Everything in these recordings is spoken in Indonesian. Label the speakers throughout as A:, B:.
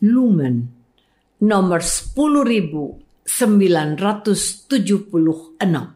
A: Lumen nomor 10976.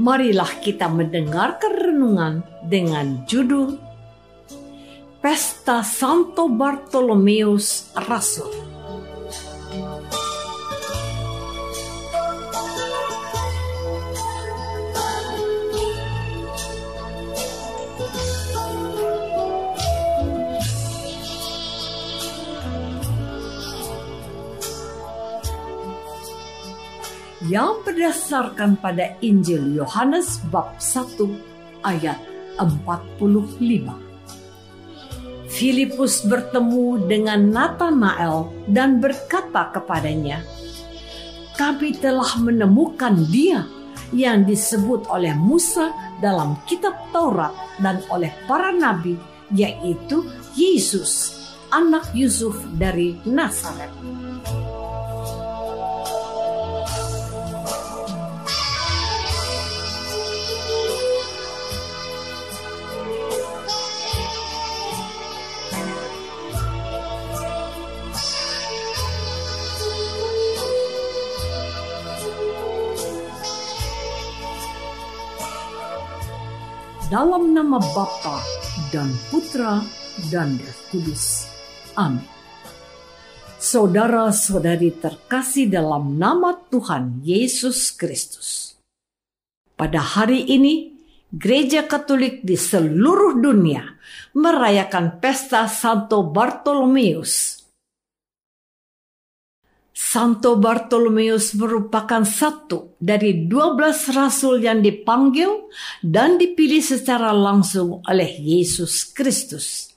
A: marilah kita mendengarkan renungan dengan judul Pesta Santo Bartolomeus Rasul. Yang berdasarkan pada Injil Yohanes bab 1 ayat 45. Filipus bertemu dengan Nathanael dan berkata kepadanya, "Kami telah menemukan Dia yang disebut oleh Musa dalam kitab Taurat dan oleh para nabi, yaitu Yesus, anak Yusuf dari Nazaret." Dalam nama Bapa dan Putra dan Roh Kudus. Amin. Saudara-saudari terkasih dalam nama Tuhan Yesus Kristus. Pada hari ini, Gereja Katolik di seluruh dunia merayakan pesta Santo Bartolomeus Santo Bartolomeus merupakan satu dari dua belas rasul yang dipanggil dan dipilih secara langsung oleh Yesus Kristus.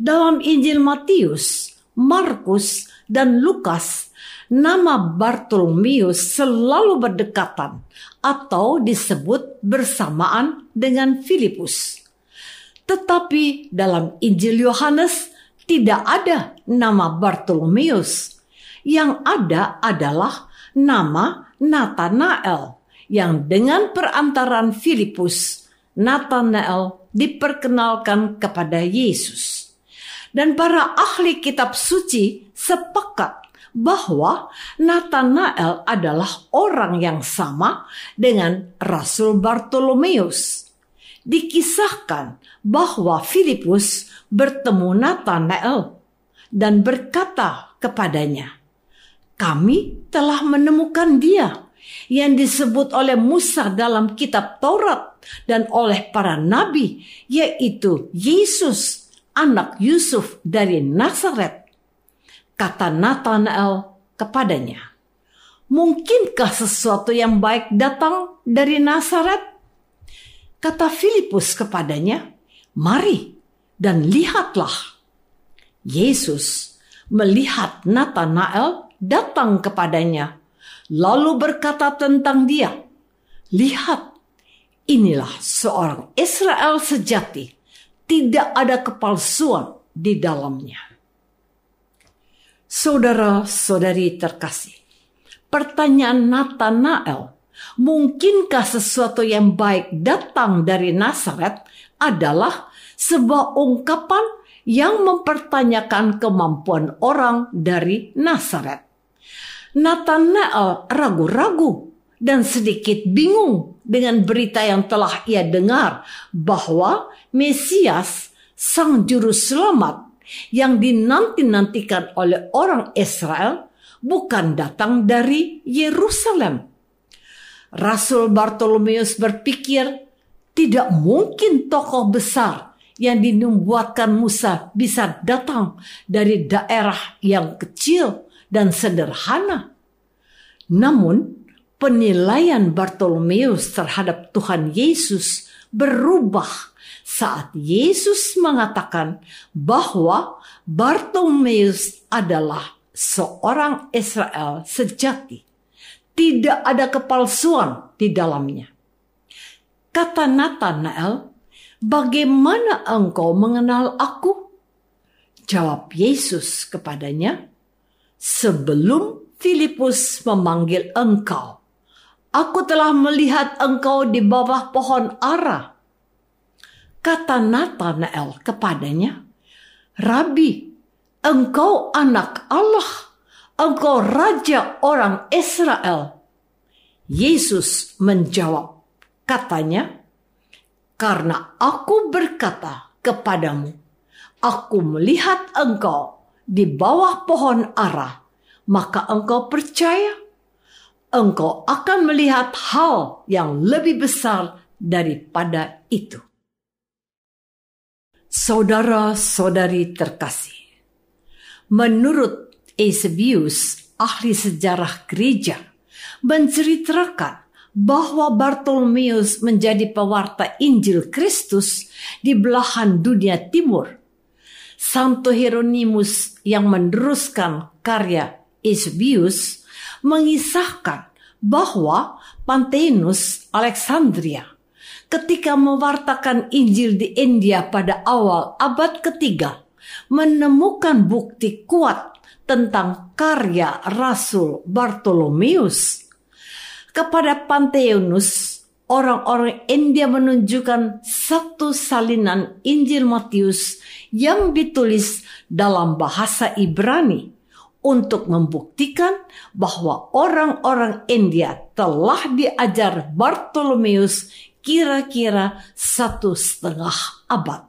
A: Dalam Injil Matius, Markus, dan Lukas, nama Bartolomeus selalu berdekatan atau disebut bersamaan dengan Filipus. Tetapi dalam Injil Yohanes tidak ada nama Bartolomeus yang ada adalah nama Nathanael yang dengan perantaran Filipus Nathanael diperkenalkan kepada Yesus. Dan para ahli kitab suci sepakat bahwa Nathanael adalah orang yang sama dengan Rasul Bartolomeus. Dikisahkan bahwa Filipus bertemu Nathanael dan berkata kepadanya, kami telah menemukan dia yang disebut oleh Musa dalam kitab Taurat dan oleh para nabi, yaitu Yesus, anak Yusuf dari Nazaret. Kata Nathanael kepadanya, Mungkinkah sesuatu yang baik datang dari Nazaret? Kata Filipus kepadanya, Mari dan lihatlah. Yesus melihat Nathanael datang kepadanya, lalu berkata tentang dia, "Lihat, inilah seorang Israel sejati. Tidak ada kepalsuan di dalamnya. Saudara-saudari terkasih, pertanyaan Nathanael, mungkinkah sesuatu yang baik datang dari Nazaret adalah sebuah ungkapan yang mempertanyakan kemampuan orang dari Nazaret. Nathanael ragu-ragu dan sedikit bingung dengan berita yang telah ia dengar bahwa Mesias, Sang Juru Selamat yang dinanti-nantikan oleh orang Israel bukan datang dari Yerusalem. Rasul Bartolomeus berpikir tidak mungkin tokoh besar yang dinubuatkan Musa bisa datang dari daerah yang kecil dan sederhana. Namun, penilaian Bartolomeus terhadap Tuhan Yesus berubah saat Yesus mengatakan bahwa Bartolomeus adalah seorang Israel sejati. Tidak ada kepalsuan di dalamnya. Kata Nathanael, "Bagaimana engkau mengenal aku?" Jawab Yesus kepadanya, "Sebelum Filipus memanggil engkau, Aku telah melihat engkau di bawah pohon ara. Kata Nathanael kepadanya, Rabi, engkau anak Allah, engkau raja orang Israel. Yesus menjawab, katanya, karena aku berkata kepadamu, aku melihat engkau di bawah pohon ara, maka engkau percaya engkau akan melihat hal yang lebih besar daripada itu. Saudara-saudari terkasih, menurut Eusebius, ahli sejarah gereja, menceritakan bahwa Bartolomeus menjadi pewarta Injil Kristus di belahan dunia timur. Santo Hieronymus yang meneruskan karya Eusebius mengisahkan bahwa Pantenus Alexandria ketika mewartakan Injil di India pada awal abad ketiga menemukan bukti kuat tentang karya Rasul Bartolomeus. Kepada Panteonus, orang-orang India menunjukkan satu salinan Injil Matius yang ditulis dalam bahasa Ibrani untuk membuktikan bahwa orang-orang India telah diajar Bartolomeus kira-kira satu setengah abad.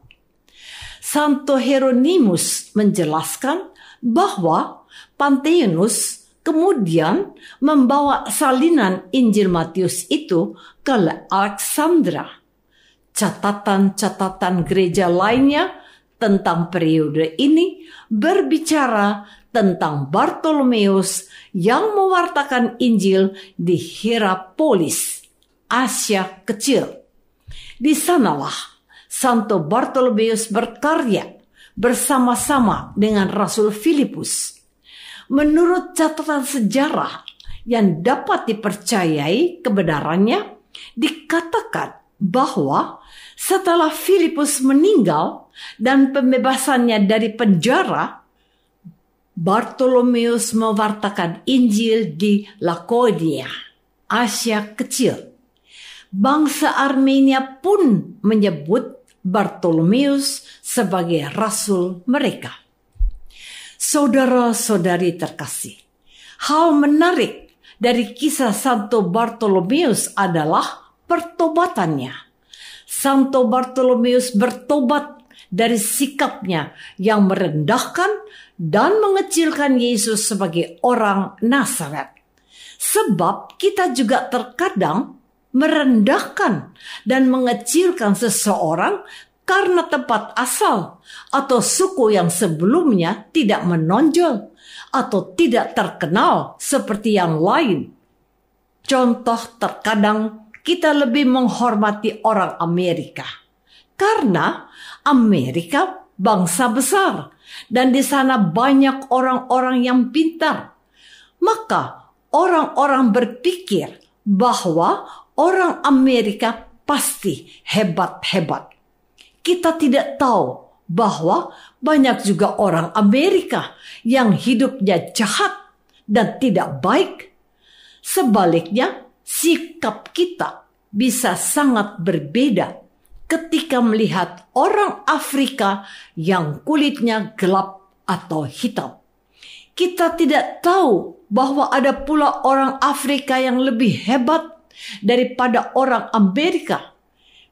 A: Santo Hieronymus menjelaskan bahwa Pantheonus kemudian membawa salinan Injil Matius itu ke Alexandra. Catatan-catatan gereja lainnya tentang periode ini berbicara tentang Bartolomeus yang mewartakan Injil di Hierapolis, Asia Kecil. Di sanalah Santo Bartolomeus berkarya bersama-sama dengan Rasul Filipus. Menurut catatan sejarah yang dapat dipercayai kebenarannya, dikatakan bahwa setelah Filipus meninggal dan pembebasannya dari penjara, Bartolomeus mewartakan Injil di Lakodia, Asia Kecil. Bangsa Armenia pun menyebut Bartolomeus sebagai rasul mereka. Saudara-saudari terkasih, hal menarik dari kisah Santo Bartolomeus adalah pertobatannya. Santo Bartolomeus bertobat dari sikapnya yang merendahkan dan mengecilkan Yesus sebagai orang Nazaret. Sebab kita juga terkadang merendahkan dan mengecilkan seseorang karena tempat asal atau suku yang sebelumnya tidak menonjol atau tidak terkenal seperti yang lain. Contoh terkadang kita lebih menghormati orang Amerika karena Amerika bangsa besar dan di sana banyak orang-orang yang pintar. Maka orang-orang berpikir bahwa orang Amerika pasti hebat-hebat. Kita tidak tahu bahwa banyak juga orang Amerika yang hidupnya jahat dan tidak baik. Sebaliknya, sikap kita bisa sangat berbeda ketika melihat orang Afrika yang kulitnya gelap atau hitam. Kita tidak tahu bahwa ada pula orang Afrika yang lebih hebat daripada orang Amerika.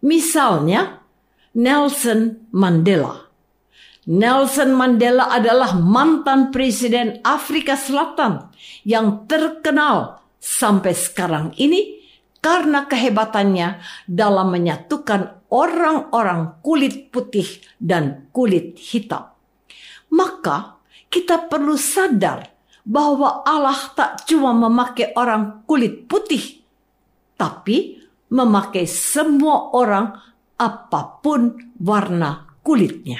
A: Misalnya, Nelson Mandela. Nelson Mandela adalah mantan presiden Afrika Selatan yang terkenal sampai sekarang ini karena kehebatannya dalam menyatukan orang-orang kulit putih dan kulit hitam. Maka kita perlu sadar bahwa Allah tak cuma memakai orang kulit putih, tapi memakai semua orang apa pun warna kulitnya.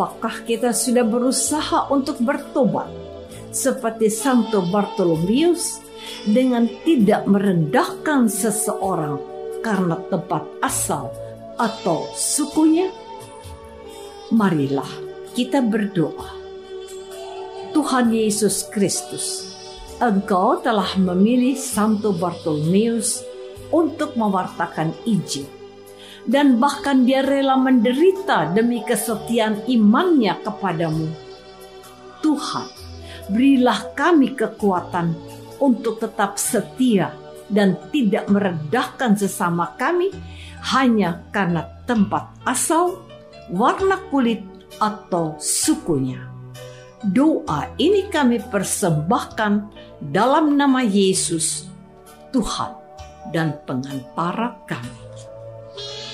A: Apakah kita sudah berusaha untuk bertobat seperti Santo Bartolomeus dengan tidak merendahkan seseorang karena tempat asal atau sukunya? Marilah kita berdoa. Tuhan Yesus Kristus, Engkau telah memilih Santo Bartolomeus untuk mewartakan Injil dan bahkan dia rela menderita demi kesetiaan imannya kepadamu. Tuhan, berilah kami kekuatan untuk tetap setia dan tidak merendahkan sesama kami hanya karena tempat asal, warna kulit, atau sukunya. Doa ini kami persembahkan dalam nama Yesus, Tuhan dan pengantara kami.